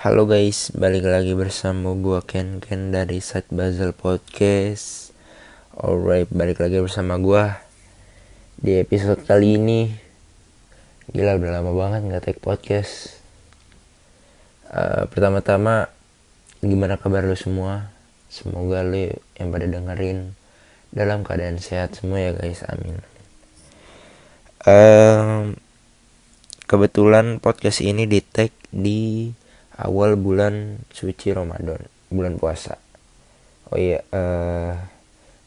Halo guys, balik lagi bersama gua Ken Ken dari Side Basel Podcast. Alright, balik lagi bersama gua di episode kali ini. Gila udah lama banget nggak take podcast. Uh, pertama-tama, gimana kabar lu semua? Semoga lu yang pada dengerin dalam keadaan sehat semua ya guys, amin. Um, kebetulan podcast ini di tag di awal bulan suci Ramadan, bulan puasa. Oh iya, uh,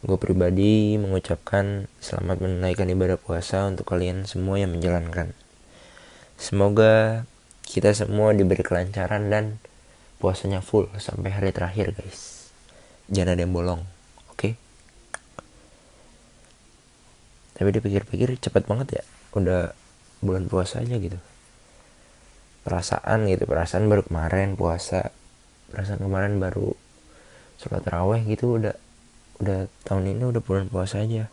gue pribadi mengucapkan selamat menunaikan ibadah puasa untuk kalian semua yang menjalankan. Semoga kita semua diberi kelancaran dan puasanya full sampai hari terakhir guys. Jangan ada yang bolong, oke? Okay? Tapi dipikir-pikir cepat banget ya, udah bulan puasa aja gitu perasaan gitu perasaan baru kemarin puasa perasaan kemarin baru sholat raweh gitu udah udah tahun ini udah bulan puasa aja.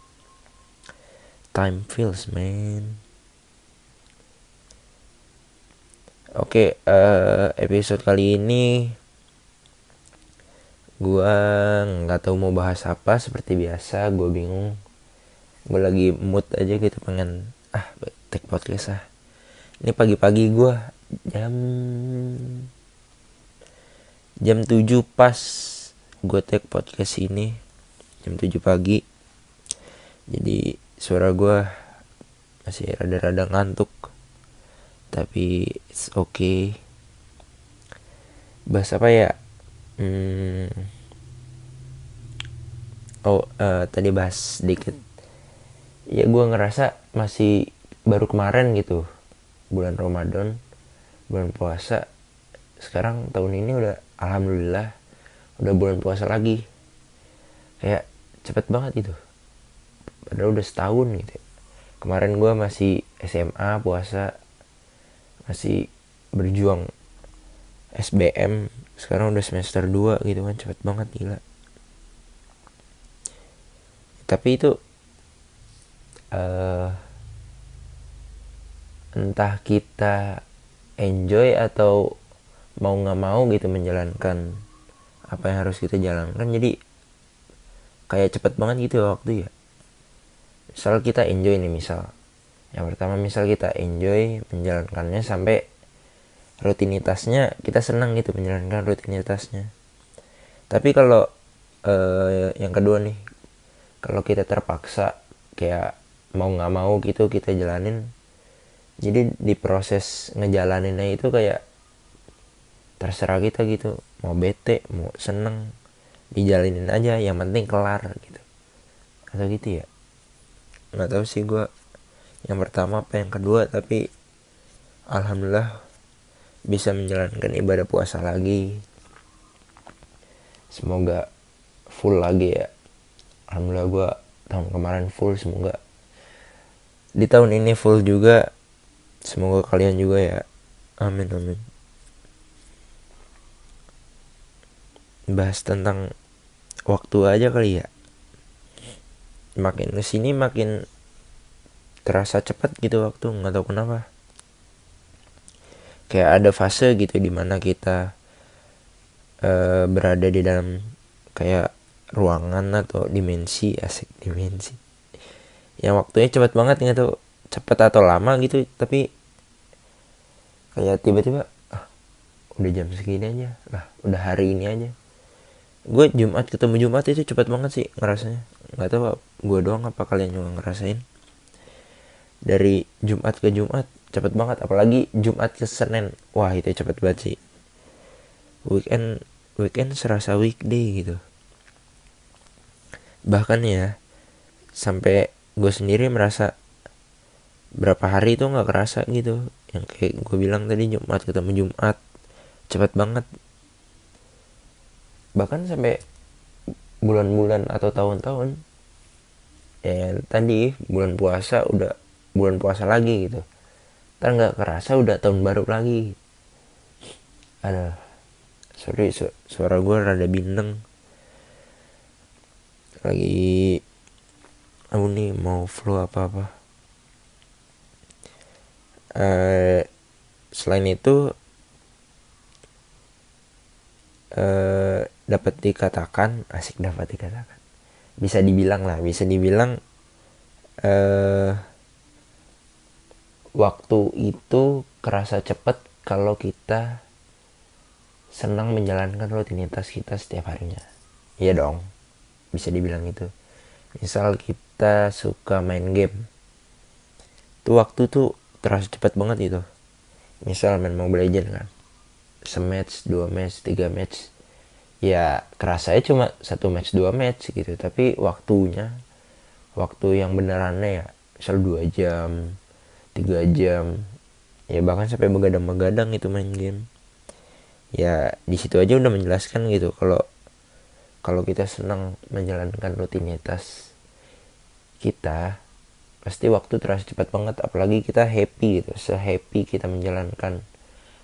Time feels man. Oke okay, uh, episode kali ini gua nggak tahu mau bahas apa seperti biasa gue bingung. Gue lagi mood aja gitu pengen ah take podcast ah. Ini pagi-pagi gue jam jam 7 pas gue take podcast ini jam 7 pagi. Jadi suara gue masih rada-rada ngantuk tapi it's okay. Bahas apa ya? Hmm, oh uh, tadi bahas sedikit ya gue ngerasa masih baru kemarin gitu bulan Ramadan bulan puasa sekarang tahun ini udah alhamdulillah udah bulan puasa lagi. Kayak cepet banget gitu. Padahal udah setahun gitu. Kemarin gue masih SMA puasa. Masih berjuang SBM sekarang udah semester 2 gitu kan cepet banget gila. Tapi itu uh, entah kita enjoy atau mau nggak mau gitu menjalankan apa yang harus kita jalankan. Jadi kayak cepet banget gitu waktu ya. Misal kita enjoy nih misal. Yang pertama misal kita enjoy menjalankannya sampai rutinitasnya kita senang gitu menjalankan rutinitasnya. Tapi kalau eh, yang kedua nih kalau kita terpaksa kayak mau nggak mau gitu kita jalanin jadi di proses ngejalaninnya itu kayak terserah kita gitu. Mau bete mau seneng dijalanin aja. Yang penting kelar gitu. Atau gitu ya? Nggak tahu sih gue yang pertama apa yang kedua tapi alhamdulillah bisa menjalankan ibadah puasa lagi. Semoga full lagi ya. Alhamdulillah gue tahun kemarin full semoga di tahun ini full juga semoga kalian juga ya. Amin amin. Bahas tentang waktu aja kali ya. Makin ke sini makin terasa cepat gitu waktu nggak tahu kenapa. Kayak ada fase gitu di mana kita uh, berada di dalam kayak ruangan atau dimensi asik dimensi. Yang waktunya cepat banget nggak tuh cepet atau lama gitu tapi kayak tiba-tiba ah, udah jam segini aja lah udah hari ini aja. Gue Jumat ketemu Jumat itu cepet banget sih ngerasanya. Nggak tahu gue doang apa kalian juga ngerasain. Dari Jumat ke Jumat cepet banget apalagi Jumat ke Senin. Wah itu cepet banget sih. Weekend weekend serasa weekday gitu. Bahkan ya sampai gue sendiri merasa berapa hari itu nggak kerasa gitu. Yang kayak gue bilang tadi Jumat ketemu Jumat. Cepat banget. Bahkan sampai bulan-bulan atau tahun-tahun ya tadi bulan puasa udah bulan puasa lagi gitu. Ntar nggak kerasa udah tahun baru lagi. Ada sorry su suara gue rada bindeng. Lagi aku nih mau flu apa apa uh, selain itu dapat dikatakan asik dapat dikatakan. Bisa dibilang lah bisa dibilang eh waktu itu kerasa cepat kalau kita senang menjalankan rutinitas kita setiap harinya. Iya dong bisa dibilang itu. Misal kita suka main game. Tuh waktu tuh terasa cepat banget itu misal main Mobile Legends kan. Sematch dua match tiga match. Ya kerasa cuma satu match dua match gitu. Tapi waktunya waktu yang benerannya ya misal dua jam tiga jam. Ya bahkan sampai begadang-begadang itu main game. Ya di situ aja udah menjelaskan gitu kalau kalau kita senang menjalankan rutinitas kita pasti waktu terasa cepat banget apalagi kita happy gitu se happy kita menjalankan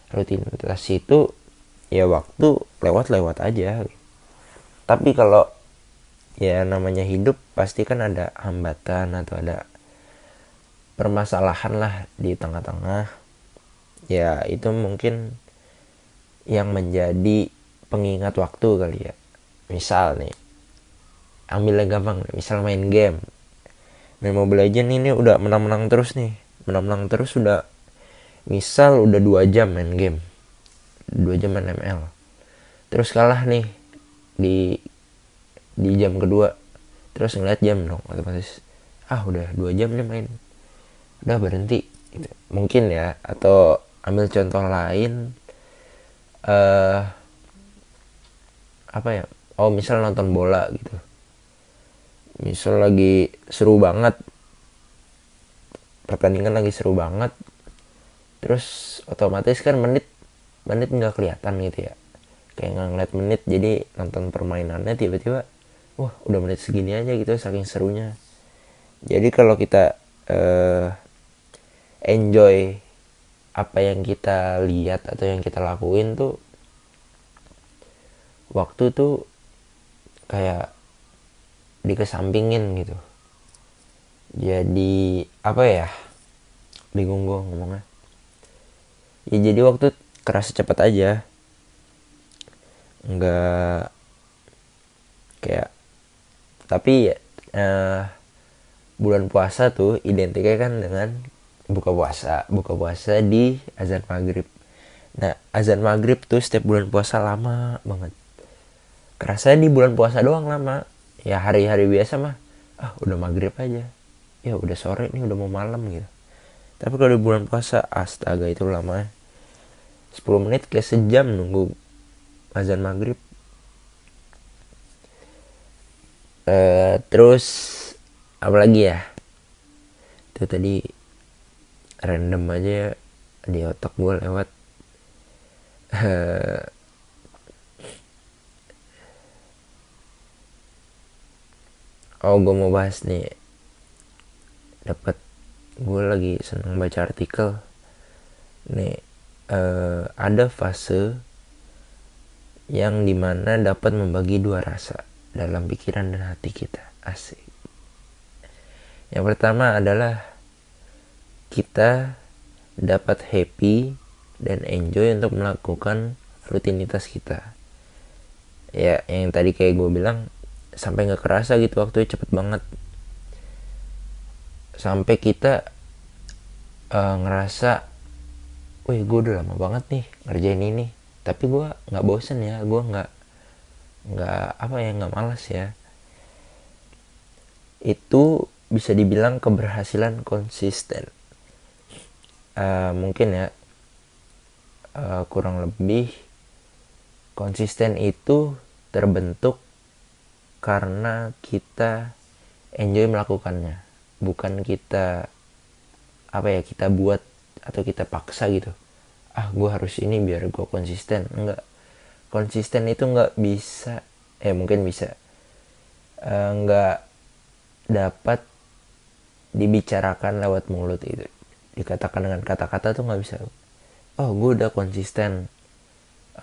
rutinitas itu ya waktu lewat-lewat aja. Tapi kalau ya namanya hidup pasti kan ada hambatan atau ada permasalahan lah di tengah-tengah. Ya itu mungkin yang menjadi pengingat waktu kali ya. Misal nih ambil yang gampang misal main game main Mobile Legends ini udah menang-menang terus nih. Menang-menang terus udah misal udah dua jam main game. Dua jam main ML terus kalah nih di di jam kedua. Terus ngeliat jam dong otomatis ah udah dua jam nih main. Udah berhenti. Gitu. mungkin ya atau ambil contoh lain uh, apa ya? Oh misal nonton bola gitu misal lagi seru banget. Pertandingan lagi seru banget. Terus otomatis kan menit menit nggak kelihatan gitu ya. Kayak nggak ngeliat menit jadi nonton permainannya tiba-tiba wah udah menit segini aja gitu saking serunya. Jadi kalau kita uh, enjoy apa yang kita lihat atau yang kita lakuin tuh waktu tuh kayak dikesampingin gitu. Jadi apa ya? Bingung gue ngomongnya. Ya jadi waktu kerasa cepat aja. Nggak kayak tapi eh, bulan puasa tuh identiknya kan dengan buka puasa buka puasa di azan maghrib. Nah azan maghrib tuh setiap bulan puasa lama banget. Kerasa di bulan puasa doang lama ya hari-hari biasa mah ah udah maghrib aja. Ya udah sore nih udah mau malam gitu. Tapi kalau di bulan puasa astaga itu lama 10 menit kayak sejam nunggu azan maghrib. Uh, terus apalagi ya? Itu tadi random aja di otak gue lewat. Uh, oh gue mau bahas nih. Dapat gue lagi seneng baca artikel. Nih uh, ada fase yang di mana dapat membagi dua rasa dalam pikiran dan hati kita. Asik. Yang pertama adalah kita dapat happy dan enjoy untuk melakukan rutinitas kita. Ya yang tadi kayak gue bilang sampai nggak kerasa gitu waktunya cepet banget. Sampai kita uh, ngerasa wih gue udah lama banget nih ngerjain ini. Tapi gue nggak bosen ya gue nggak nggak apa ya nggak malas ya. Itu bisa dibilang keberhasilan konsisten. Uh, mungkin ya uh, kurang lebih konsisten itu terbentuk karena kita enjoy melakukannya. Bukan kita apa ya kita buat atau kita paksa gitu. Ah gue harus ini biar gue konsisten. Enggak. Konsisten itu nggak bisa eh mungkin bisa. Uh, nggak dapat dibicarakan lewat mulut itu. Dikatakan dengan kata-kata tuh nggak bisa. Oh gue udah konsisten.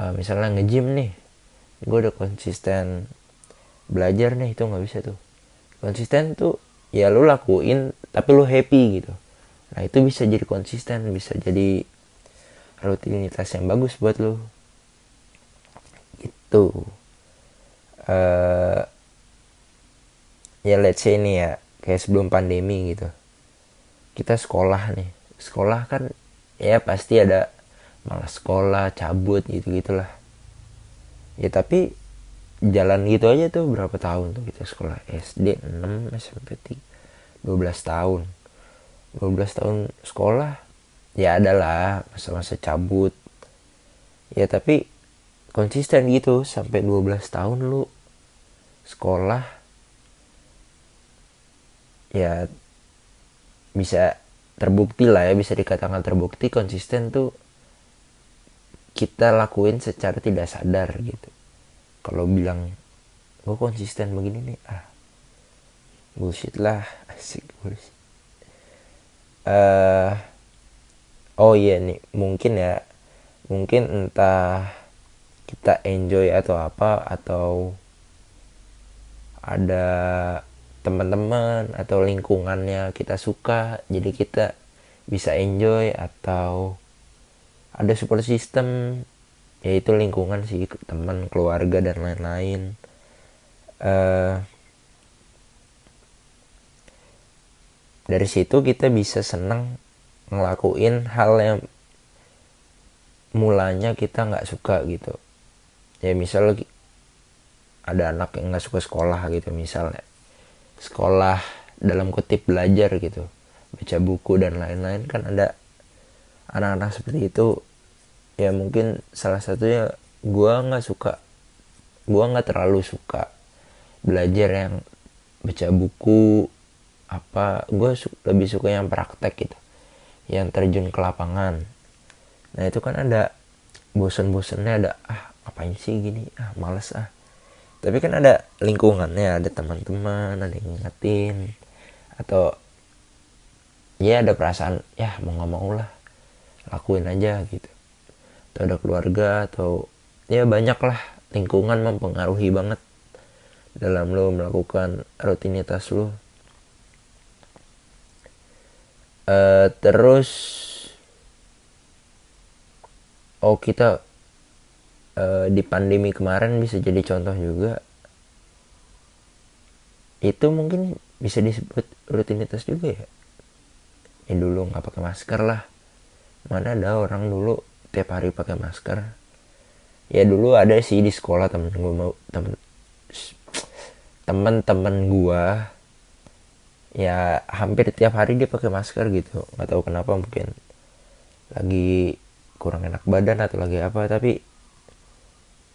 Uh, misalnya nge-gym nih. Gue udah konsisten belajar nih itu nggak bisa tuh. Konsisten tuh ya lu lakuin tapi lu happy gitu. Nah itu bisa jadi konsisten bisa jadi rutinitas yang bagus buat lu. Gitu. Uh, ya let's say ini ya kayak sebelum pandemi gitu. Kita sekolah nih. Sekolah kan ya pasti ada malas sekolah cabut gitu gitulah ya tapi jalan gitu aja tuh berapa tahun tuh kita sekolah? SD 6 SMP 3 12 tahun. 12 tahun sekolah ya adalah masa-masa cabut. Ya tapi konsisten gitu sampai 12 tahun lu sekolah. Ya bisa terbukti lah ya bisa dikatakan terbukti konsisten tuh kita lakuin secara tidak sadar gitu kalau bilang gue konsisten begini nih ah bullshit lah asik bullshit. Uh, oh iya nih mungkin ya mungkin entah kita enjoy atau apa atau ada teman-teman atau lingkungannya kita suka jadi kita bisa enjoy atau ada support system yaitu lingkungan sih teman keluarga dan lain-lain. Uh, dari situ kita bisa senang ngelakuin hal yang mulanya kita nggak suka gitu. Ya misal ada anak yang nggak suka sekolah gitu misalnya sekolah dalam kutip belajar gitu baca buku dan lain-lain kan ada anak-anak seperti itu ya mungkin salah satunya gue nggak suka. Gue nggak terlalu suka belajar yang baca buku apa. Gue su lebih suka yang praktek gitu yang terjun ke lapangan. Nah itu kan ada bosen-bosennya ada ah apain sih gini? Ah males ah. Tapi kan ada lingkungannya ada teman-teman ada yang ngingetin atau ya ada perasaan ya mau nggak mau lah lakuin aja gitu atau ada keluarga atau ya banyak lah lingkungan mempengaruhi banget dalam lo melakukan rutinitas lo. Uh, terus oh kita uh, di pandemi kemarin bisa jadi contoh juga. Itu mungkin bisa disebut rutinitas juga ya. Ya dulu nggak pakai masker lah. Mana ada orang dulu tiap hari pakai masker. Ya dulu ada sih di sekolah temen gue mau temen temen-temen gue ya hampir tiap hari dia pakai masker gitu. Nggak tahu kenapa mungkin lagi kurang enak badan atau lagi apa tapi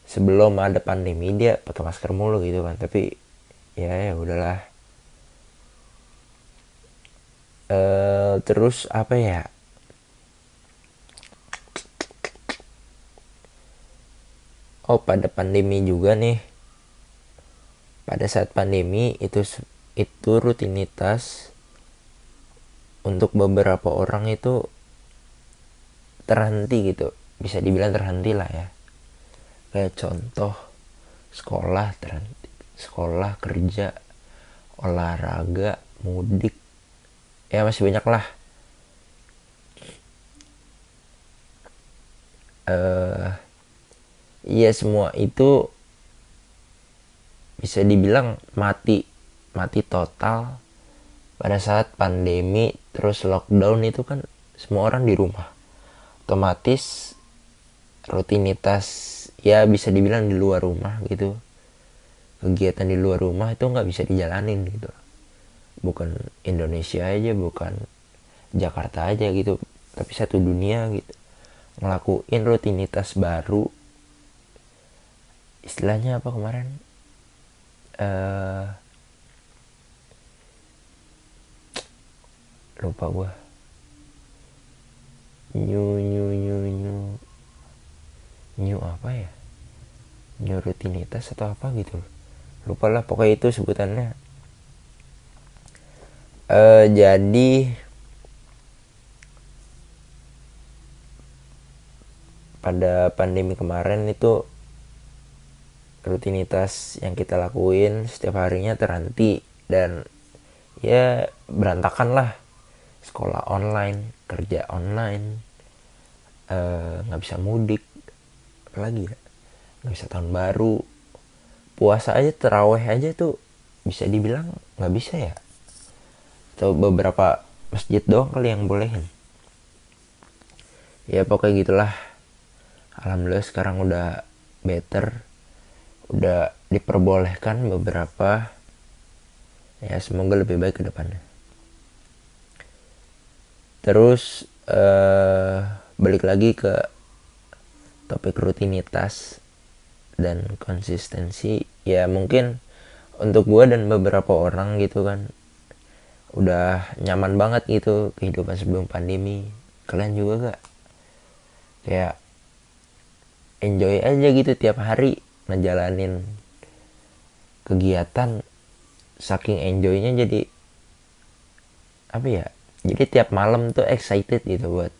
sebelum ada pandemi dia pakai masker mulu gitu kan. Tapi ya ya udahlah. Uh, terus apa ya oh pada pandemi juga nih. Pada saat pandemi itu itu rutinitas untuk beberapa orang itu terhenti gitu. Bisa dibilang terhenti lah ya. Kayak contoh sekolah terhenti sekolah kerja olahraga mudik. Ya masih banyak lah. Uh, iya semua itu bisa dibilang mati mati total. Pada saat pandemi terus lockdown itu kan semua orang di rumah. Otomatis rutinitas ya bisa dibilang di luar rumah gitu. Kegiatan di luar rumah itu nggak bisa dijalanin gitu. Bukan Indonesia aja bukan Jakarta aja gitu tapi satu dunia gitu. Ngelakuin rutinitas baru istilahnya apa kemarin? Uh, lupa gua. New new new new new apa ya? New rutinitas atau apa gitu. Lupa lah pokoknya itu sebutannya. Uh, jadi pada pandemi kemarin itu rutinitas yang kita lakuin setiap harinya terhenti dan ya berantakan lah. Sekolah online kerja online eh, nggak uh, bisa mudik. Apalagi ya? Nggak bisa tahun baru. Puasa aja teraweh aja tuh bisa dibilang nggak bisa ya? Atau beberapa masjid doang kali yang bolehin. Ya pokoknya gitulah. Alhamdulillah sekarang udah better udah diperbolehkan beberapa. Ya semoga lebih baik ke depannya. Terus uh, balik lagi ke topik rutinitas dan konsistensi. Ya mungkin untuk gue dan beberapa orang gitu kan udah nyaman banget gitu kehidupan sebelum pandemi. Kalian juga gak kayak enjoy aja gitu tiap hari ngejalanin kegiatan saking enjoynya jadi apa ya jadi tiap malam tuh excited gitu buat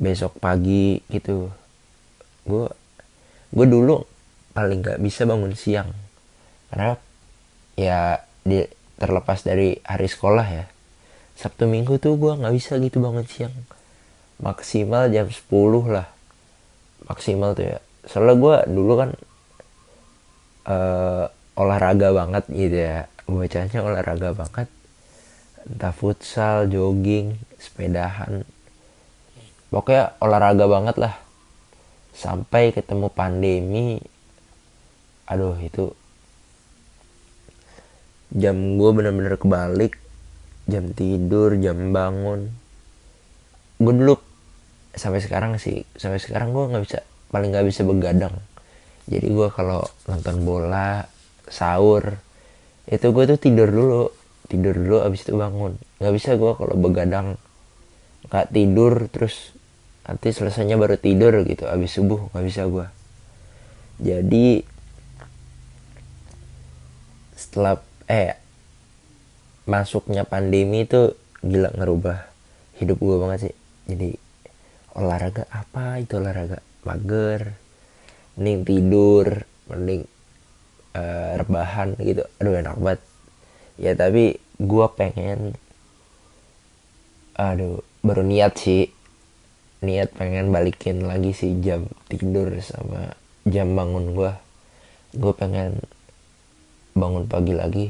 besok pagi gitu. Gue gue dulu paling nggak bisa bangun siang. Karena ya di terlepas dari hari sekolah ya sabtu minggu tuh gue nggak bisa gitu bangun siang. Maksimal jam 10 lah. Maksimal tuh ya. Soalnya gue dulu kan uh, olahraga banget gitu ya. Bacanya olahraga banget. Entah futsal jogging sepedahan. Pokoknya olahraga banget lah. Sampai ketemu pandemi. Aduh itu jam gue bener-bener kebalik. Jam tidur jam bangun. Gue dulu sampai sekarang sih. Sampai sekarang gue nggak bisa paling nggak bisa begadang jadi gue kalau nonton bola sahur itu gue tuh tidur dulu. Tidur dulu abis itu bangun. Nggak bisa gue kalau begadang nggak tidur terus nanti selesainya baru tidur gitu abis subuh nggak bisa gue jadi setelah eh masuknya pandemi itu gila ngerubah hidup gue banget sih. Jadi olahraga apa itu olahraga? Mager mending tidur mending uh, rebahan gitu. Aduh enak banget. Ya tapi gue pengen aduh baru niat sih. Niat pengen balikin lagi sih jam tidur sama jam bangun gue gue pengen bangun pagi lagi.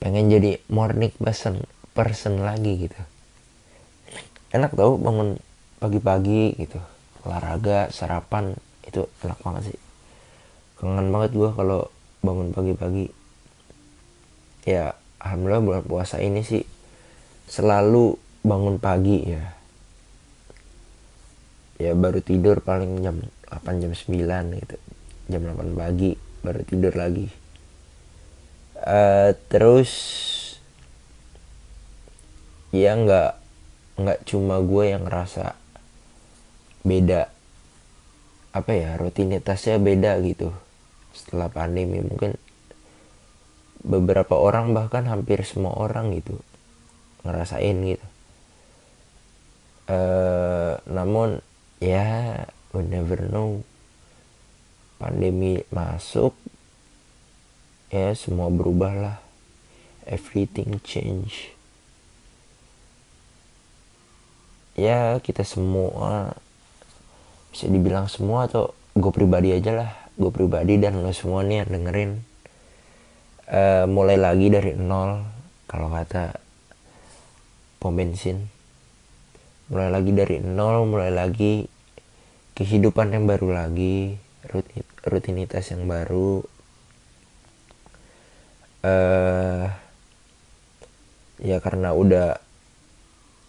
Pengen jadi morning person person lagi gitu. Enak tau bangun pagi-pagi gitu. Olahraga sarapan itu enak banget sih. Kangen banget gue kalau bangun pagi-pagi. Ya alhamdulillah bulan puasa ini sih selalu bangun pagi ya. Ya baru tidur paling jam 8 jam 9 gitu. Jam 8 pagi baru tidur lagi. Uh, terus ya nggak nggak cuma gue yang ngerasa beda apa ya rutinitasnya beda gitu. Setelah pandemi mungkin beberapa orang bahkan hampir semua orang gitu ngerasain gitu. Uh, namun ya we never know. Pandemi masuk ya semua berubah lah. Everything change. Ya kita semua bisa dibilang semua atau gue pribadi aja lah. Gue pribadi dan lo semua nih yang dengerin. Uh, mulai lagi dari nol kalau kata pom bensin. Mulai lagi dari nol mulai lagi kehidupan yang baru lagi rutinitas yang baru. Uh, ya karena udah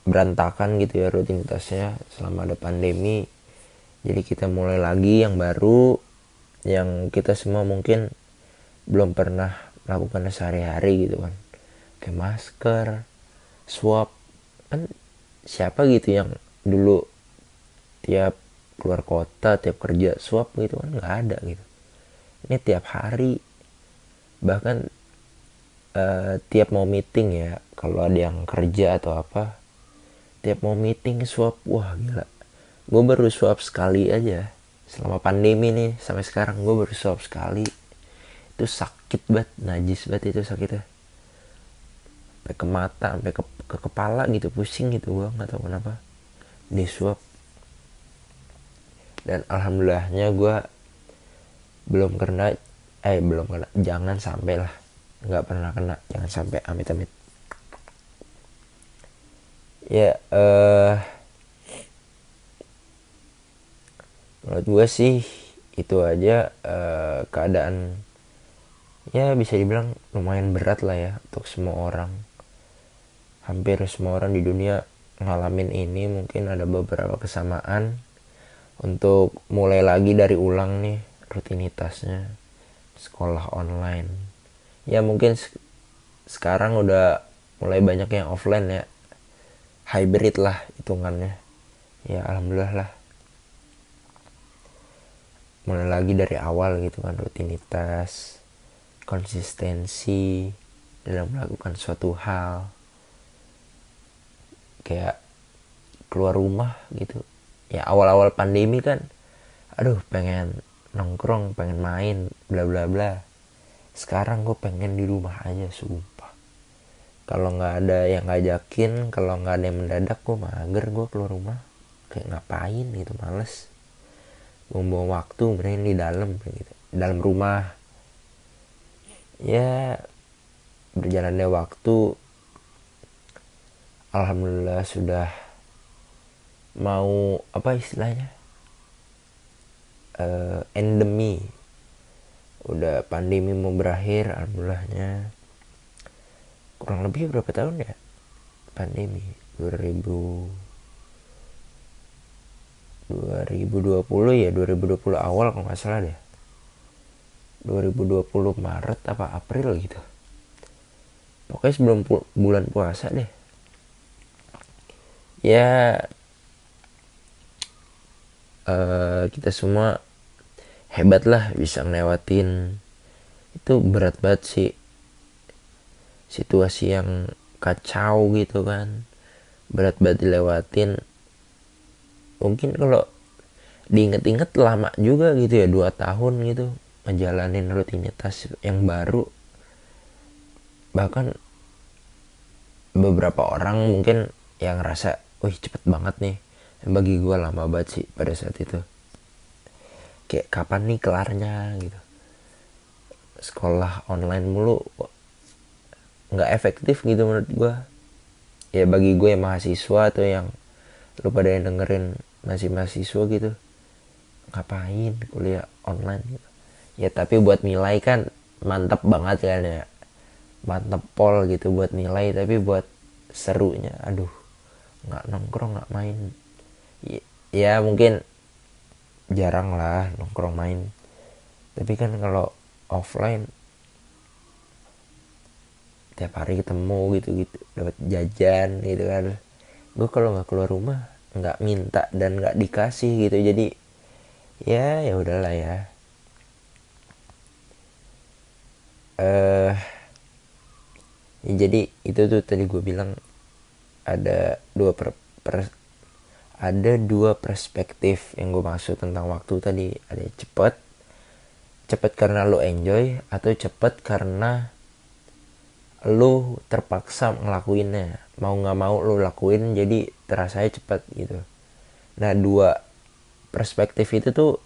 berantakan gitu ya rutinitasnya selama ada pandemi jadi kita mulai lagi yang baru yang kita semua mungkin belum pernah melakukan sehari-hari gitu kan. Kayak masker swab kan siapa gitu yang dulu tiap keluar kota tiap kerja swab gitu kan nggak ada gitu. Ini tiap hari bahkan uh, tiap mau meeting ya kalau ada yang kerja atau apa tiap mau meeting swab wah gila gue baru swab sekali aja. Selama pandemi nih sampai sekarang gue baru swab sekali. Itu sakit banget najis banget itu sakitnya sampai ke mata sampai ke, ke kepala gitu pusing gitu gue nggak tahu kenapa. Di swab dan alhamdulillahnya gue belum kena eh belum kena. Jangan sampai lah. Nggak pernah kena. Jangan sampai amit amit ya eh uh, menurut gue sih itu aja uh, keadaan ya bisa dibilang lumayan berat lah ya untuk semua orang. Hampir semua orang di dunia ngalamin ini mungkin ada beberapa kesamaan. Untuk mulai lagi dari ulang nih rutinitasnya sekolah online. Ya mungkin sekarang udah mulai banyak yang offline ya. Hybrid lah hitungannya. Ya alhamdulillah lah mulai lagi dari awal gitu kan rutinitas konsistensi dalam melakukan suatu hal. Kayak keluar rumah gitu. Ya awal-awal pandemi kan aduh pengen nongkrong pengen main bla bla bla. Sekarang gue pengen di rumah aja sumpah. Kalau nggak ada yang ngajakin kalau nggak ada yang mendadak gue mager gue keluar rumah. Kayak ngapain gitu males buang waktu mending di dalam gitu. Dalam rumah. Ya berjalannya waktu. Alhamdulillah sudah mau apa istilahnya? Uh, endemi udah pandemi mau berakhir alhamdulillahnya. Kurang lebih berapa tahun ya? Pandemi 2000 2020 ya 2020 awal kalau nggak salah deh. 2020 Maret apa April gitu. Pokoknya sebelum pu bulan puasa deh. Ya uh, kita semua hebat lah bisa ngelewatin. Itu berat banget sih. Situasi yang kacau gitu kan. Berat banget dilewatin mungkin kalau diinget-inget lama juga gitu ya dua tahun gitu ngejalanin rutinitas yang baru. Bahkan beberapa orang mungkin yang rasa wih cepet banget nih bagi gue lama banget sih pada saat itu. Kayak kapan nih kelarnya? gitu. Sekolah online mulu nggak efektif gitu menurut gue ya bagi gue yang mahasiswa atau yang lu pada yang dengerin masih mahasiswa gitu ngapain kuliah online gitu? Ya tapi buat nilai kan mantap banget kan ya. Mantap pol gitu buat nilai tapi buat serunya aduh nggak nongkrong nggak main. Ya, ya mungkin jarang lah nongkrong main. Tapi kan kalau offline tiap hari ketemu gitu gitu dapat jajan gitu kan gue kalau nggak keluar rumah nggak minta dan nggak dikasih gitu. Jadi ya ya udahlah ya. Uh, ya jadi itu tuh tadi gue bilang ada dua per, per ada dua perspektif yang gue maksud tentang waktu tadi. Ada cepet cepet karena lo enjoy atau cepet karena lo terpaksa ngelakuinnya. Mau nggak mau lo lakuin jadi terasa cepet gitu. Nah dua perspektif itu tuh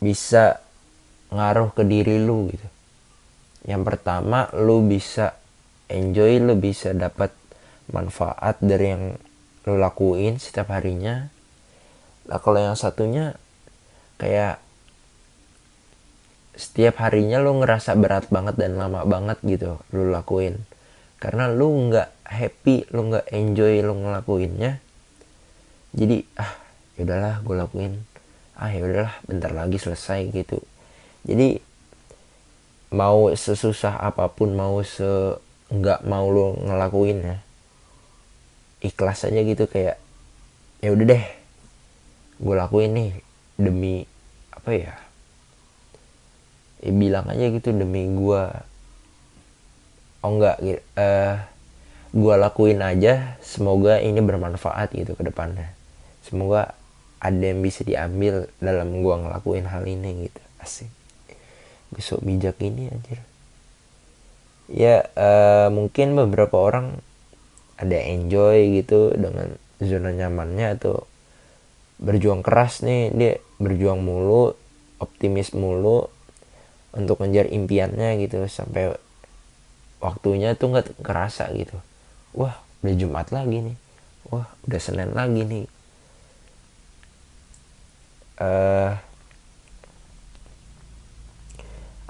bisa ngaruh ke diri lu gitu. Yang pertama lu bisa enjoy lu bisa dapat manfaat dari yang lu lakuin setiap harinya. Lah kalau yang satunya kayak setiap harinya lu ngerasa berat banget dan lama banget gitu lu lakuin. Karena lu nggak happy lu nggak enjoy lu ngelakuinnya. Jadi ah yaudahlah gue lakuin. Ah yaudahlah bentar lagi selesai gitu. Jadi mau sesusah apa pun mau se nggak mau lo ngelakuin ya ikhlas aja gitu kayak ya udah deh gue lakuin nih demi apa ya ya bilang aja gitu demi gue oh enggak uh, eh, gue lakuin aja semoga ini bermanfaat gitu ke depannya. Semoga ada yang bisa diambil dalam gue ngelakuin hal ini gitu. Asik. Besok bijak ini anjir. Ya uh, mungkin beberapa orang ada enjoy gitu dengan zona nyamannya atau berjuang keras nih dia berjuang mulu optimis mulu untuk ngejar impiannya gitu. Sampai waktunya tuh nggak kerasa gitu. Wah udah Jumat lagi nih. Wah udah Senin lagi nih. Uh,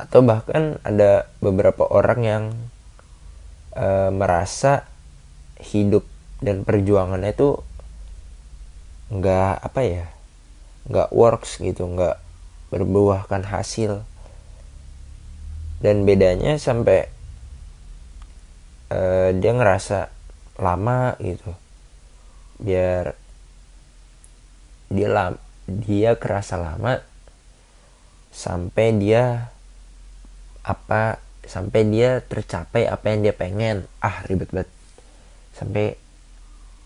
atau bahkan ada beberapa orang yang uh, merasa hidup dan perjuangannya itu nggak apa ya nggak works gitu nggak berbuahkan hasil dan bedanya sampai uh, dia ngerasa lama gitu. Biar dia lam dia kerasa lama sampai dia apa sampai dia tercapai apa yang dia pengen. Ah ribet banget. Sampai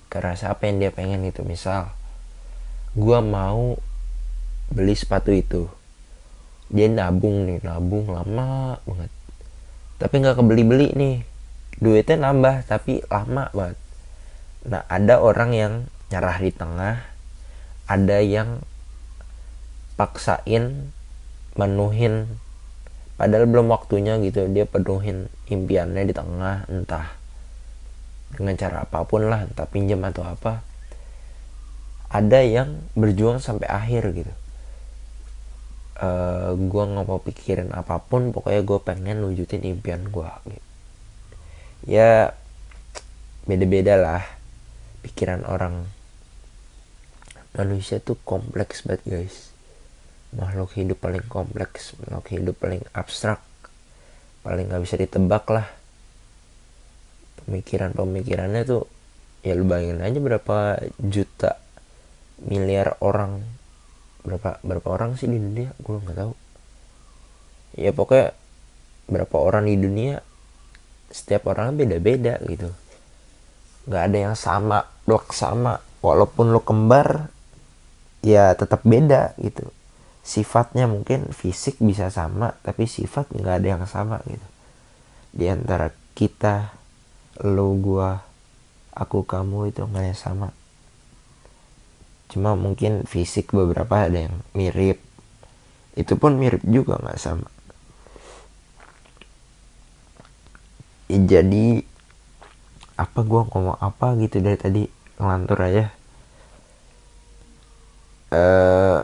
kerasa apa yang dia pengen itu misal gua mau beli sepatu itu dia nabung nih nabung lama banget. Tapi nggak kebeli beli nih. Duitnya nambah tapi lama banget. Nah ada orang yang nyerah di tengah ada yang paksain menuhin padahal belum waktunya gitu dia penuhin impiannya di tengah entah dengan cara apa pun lah entah pinjam atau apa. Ada yang berjuang sampai akhir gitu uh, eh, gue nggak mau pikirin apa pun pokoknya gue pengen wujudin impian gue gitu. Ya beda-beda lah. Pikiran orang manusia tuh kompleks banget guys. Makhluk hidup paling kompleks makhluk hidup paling abstrak paling nggak bisa ditebak lah. Pemikiran-pemikirannya tuh ya lu bayangin aja berapa juta miliar orang berapa berapa orang sih di dunia? Gue nggak tahu. Ya pokoknya berapa orang di dunia setiap orang beda-beda gitu. Nggak ada yang sama blok sama. Walaupun lo kembar ya tetap beda gitu. Sifatnya mungkin fisik bisa sama tapi sifat nggak ada yang sama gitu. Di antara kita lo gua aku kamu itu nggak yang sama cuma mungkin fisik beberapa ada yang mirip. Itu pun mirip juga nggak sama. Ya, jadi apa gue ngomong apa gitu dari tadi? Ngelantur aja. Eh uh,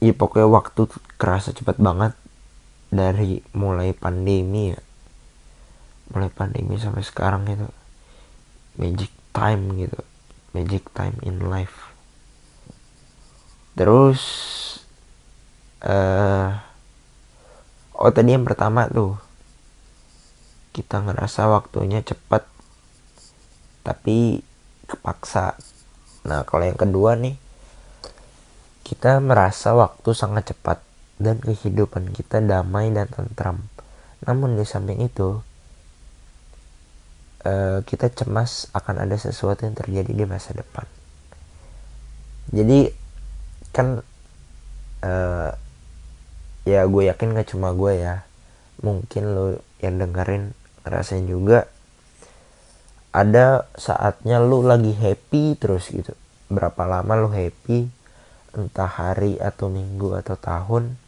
ya pokoknya waktu kerasa cepat banget dari mulai pandemi ya. Mulai pandemi sampai sekarang gitu. Magic time gitu magic time in life. Terus uh, oh tadi yang pertama tuh kita ngerasa waktunya cepat tapi kepaksa. Nah kalau yang kedua nih kita merasa waktu sangat cepat dan kehidupan kita damai dan tentram. Namun di samping itu uh, kita cemas akan ada sesuatu yang terjadi di masa depan. Jadi kan uh, ya gue yakin gak cuma gue ya. Mungkin lo yang dengerin ngerasain juga ada saatnya lu lagi happy terus gitu. Berapa lama lu happy entah hari atau minggu atau tahun.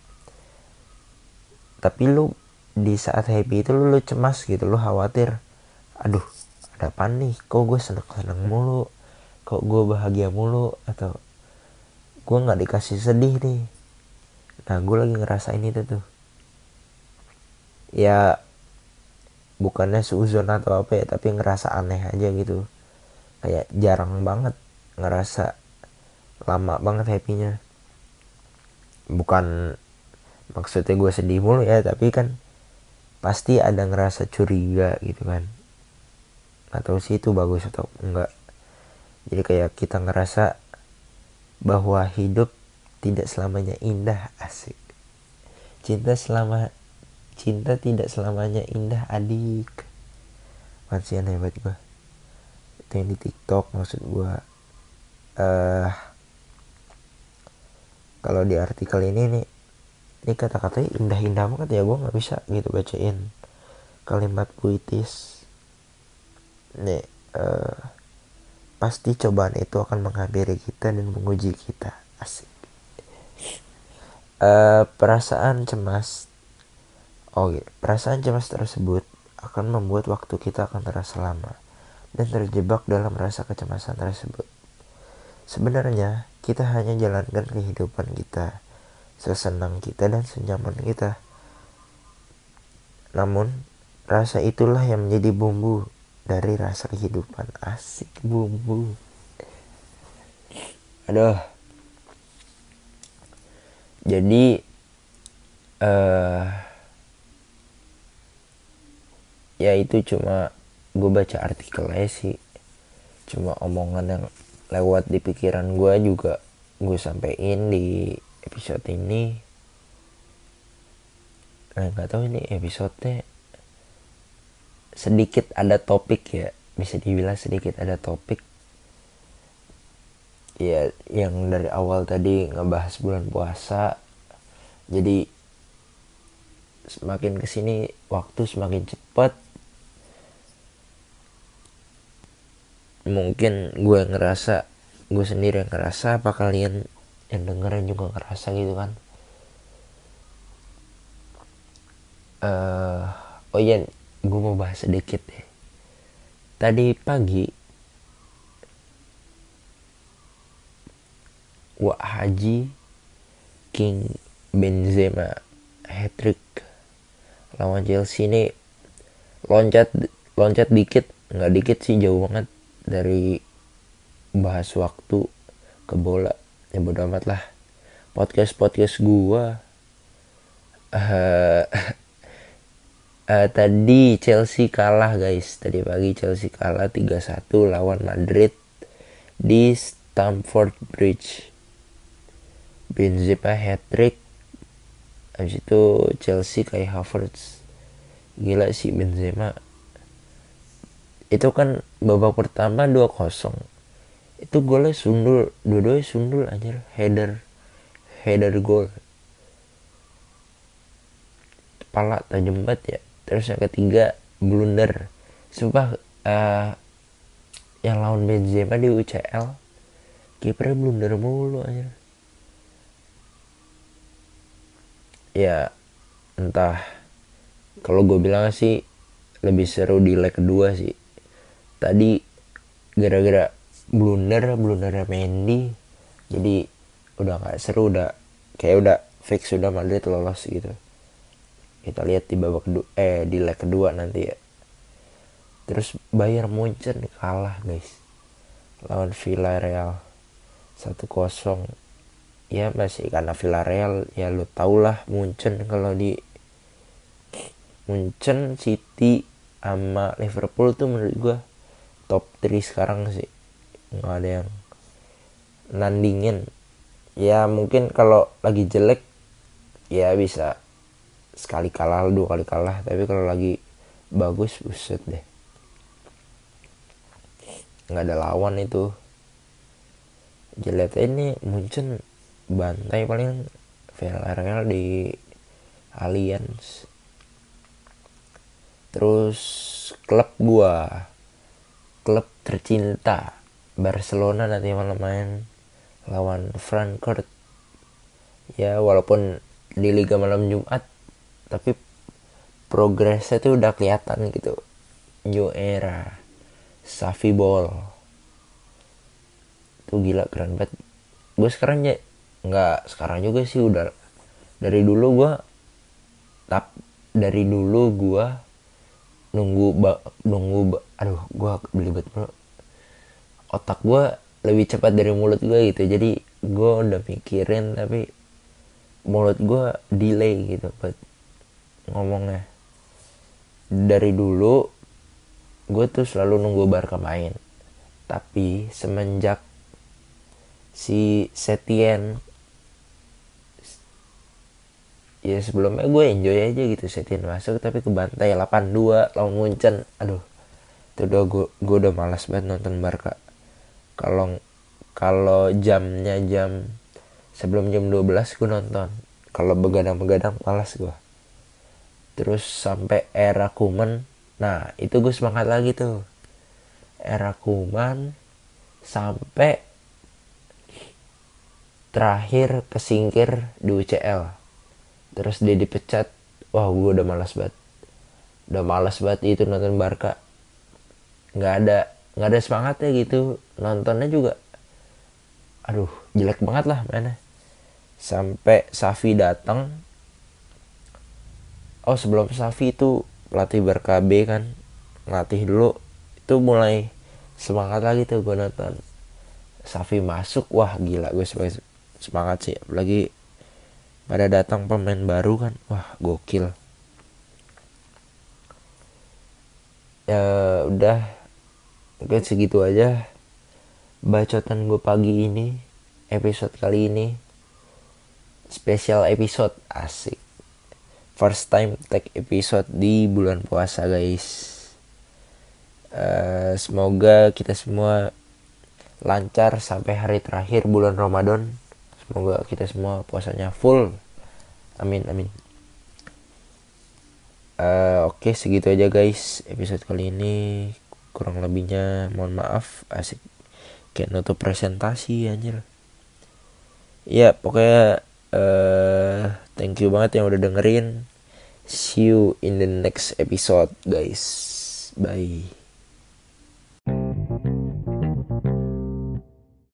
Tapi lu di saat happy itu lu cemas gitu lu khawatir aduh ada apa nih? Kok gue seneng seneng mulu? Kok gue bahagia mulu? Atau gue nggak dikasih sedih nih? Nah gue lagi ngerasain itu tuh. Ya bukannya seuzon atau apa ya tapi ngerasa aneh aja gitu. Kayak jarang banget ngerasa lama banget happynya. Bukan maksudnya gue sedih mulu ya tapi kan pasti ada ngerasa curiga gitu kan atau sih itu bagus atau enggak. Jadi kayak kita ngerasa bahwa hidup tidak selamanya indah asik. Cinta selama cinta tidak selamanya indah adik. Masih hebat gue itu yang di tiktok maksud gue uh, kalau di artikel ini nih ini kata-katanya indah-indah banget ya gue nggak bisa gitu bacain kalimat puitis nih uh, pasti cobaan itu akan menghampiri kita dan menguji kita. Asik. Uh, perasaan cemas. Oh gitu. perasaan cemas tersebut akan membuat waktu kita akan terasa lama dan terjebak dalam rasa kecemasan tersebut. Sebenarnya kita hanya jalankan kehidupan kita sesenang kita dan senyaman kita. Namun rasa itulah yang menjadi bumbu dari rasa kehidupan asik bumbu. Aduh. Jadi uh, ya itu cuma gue baca artikelnya sih. Cuma omongan yang lewat di pikiran gue juga gue sampein di episode ini. Nah nggak tahu ini episode sedikit ada topik ya. Bisa dibilang sedikit ada topik. Ya yang dari awal tadi ngebahas bulan puasa. Jadi semakin ke sini waktu semakin cepat. Mungkin gue ngerasa gue sendiri yang ngerasa apa kalian yang dengerin juga ngerasa gitu kan? Uh, oh iya gue mau bahas sedikit deh. Tadi pagi Wah Haji King Benzema hat trick lawan Chelsea ini loncat loncat dikit. Nggak dikit sih jauh banget dari bahas waktu ke bola. Ya bodo amat lah. Podcast podcast gua uh, uh, tadi Chelsea kalah guys. Tadi pagi Chelsea kalah 3-1 lawan Madrid di Stamford Bridge. Benzema hat trick habis itu Chelsea kayak Havertz. Gila sih Benzema. Itu kan babak pertama 2-0 itu golnya sundul dua-duanya sundul aja header. Header gol. Kepala tajam banget ya terus yang ketiga blunder. Sumpah uh, yang lawan Benzema di UCL kipernya blunder mulu aja ya entah. Kalau gue bilang sih lebih seru di leg kedua sih. Tadi gara-gara blunder blundernya Mendy jadi udah nggak seru udah kayak udah fix sudah Madrid lolos gitu kita lihat di babak kedua eh di leg kedua nanti ya. Terus Bayern Munchen kalah guys. Lawan Villarreal. 1-0 ya masih karena Villarreal ya lu tau lah Munchen kalau di Munchen City sama Liverpool tuh menurut gua top 3 sekarang sih. Nggak ada yang nandingin. Ya mungkin kalau lagi jelek ya bisa sekali kalah dua kali kalah tapi kalau lagi bagus buset deh. Nggak ada lawan itu. Jelek ini Munchen bantai paling Villarreal di Allianz. Terus klub gua klub tercinta Barcelona nanti malam main lawan Frankfurt. Ya walaupun di Liga malam Jumat tapi progresnya tuh udah kelihatan gitu. New era Safi Ball. Tuh gila keren banget. Gue sekarang ya nggak sekarang juga sih udah dari dulu gue tap dari dulu gue nunggu ba, nunggu ba, aduh gue belibet bro otak gue lebih cepat dari mulut gue gitu. Jadi gue udah mikirin tapi mulut gue delay gitu buat ngomongnya. Dari dulu gue tuh selalu nunggu Barca main. Tapi semenjak si Setien ya sebelumnya gue enjoy aja gitu setin masuk tapi ke bantai 82 lawan Munchen. Aduh itu udah gue gue udah malas banget nonton Barca. Kalau kalau jamnya jam sebelum jam 12 gue nonton. Kalau begadang-begadang malas gue terus sampai era Kuman. Nah itu gue semangat lagi tuh. Era Kuman sampai terakhir kesingkir di UCL terus dia dipecat. Wah gue udah malas banget. Udah malas banget itu nonton Barca. Nggak ada nggak ada semangatnya gitu. Nontonnya juga aduh jelek banget lah mana sampai Safi datang oh sebelum Safi itu pelatih Barca B kan ngelatih dulu itu mulai semangat lagi tuh gue nonton. Safi masuk wah gila gue semangat sih. Apalagi pada datang pemain baru kan wah gokil. Ya udah. Mungkin segitu aja bacotan gue pagi ini episode kali ini. Spesial episode asik first time take episode di bulan puasa guys. Uh, semoga kita semua lancar sampai hari terakhir bulan Ramadan. Semoga kita semua puasanya full. Amin amin. Uh, oke okay, segitu aja guys episode kali ini. Kurang lebihnya mohon maaf. Asik. Kayak nutup presentasi anjir. Ya pokoknya uh, thank you banget yang udah dengerin see you in the next episode guys. Bye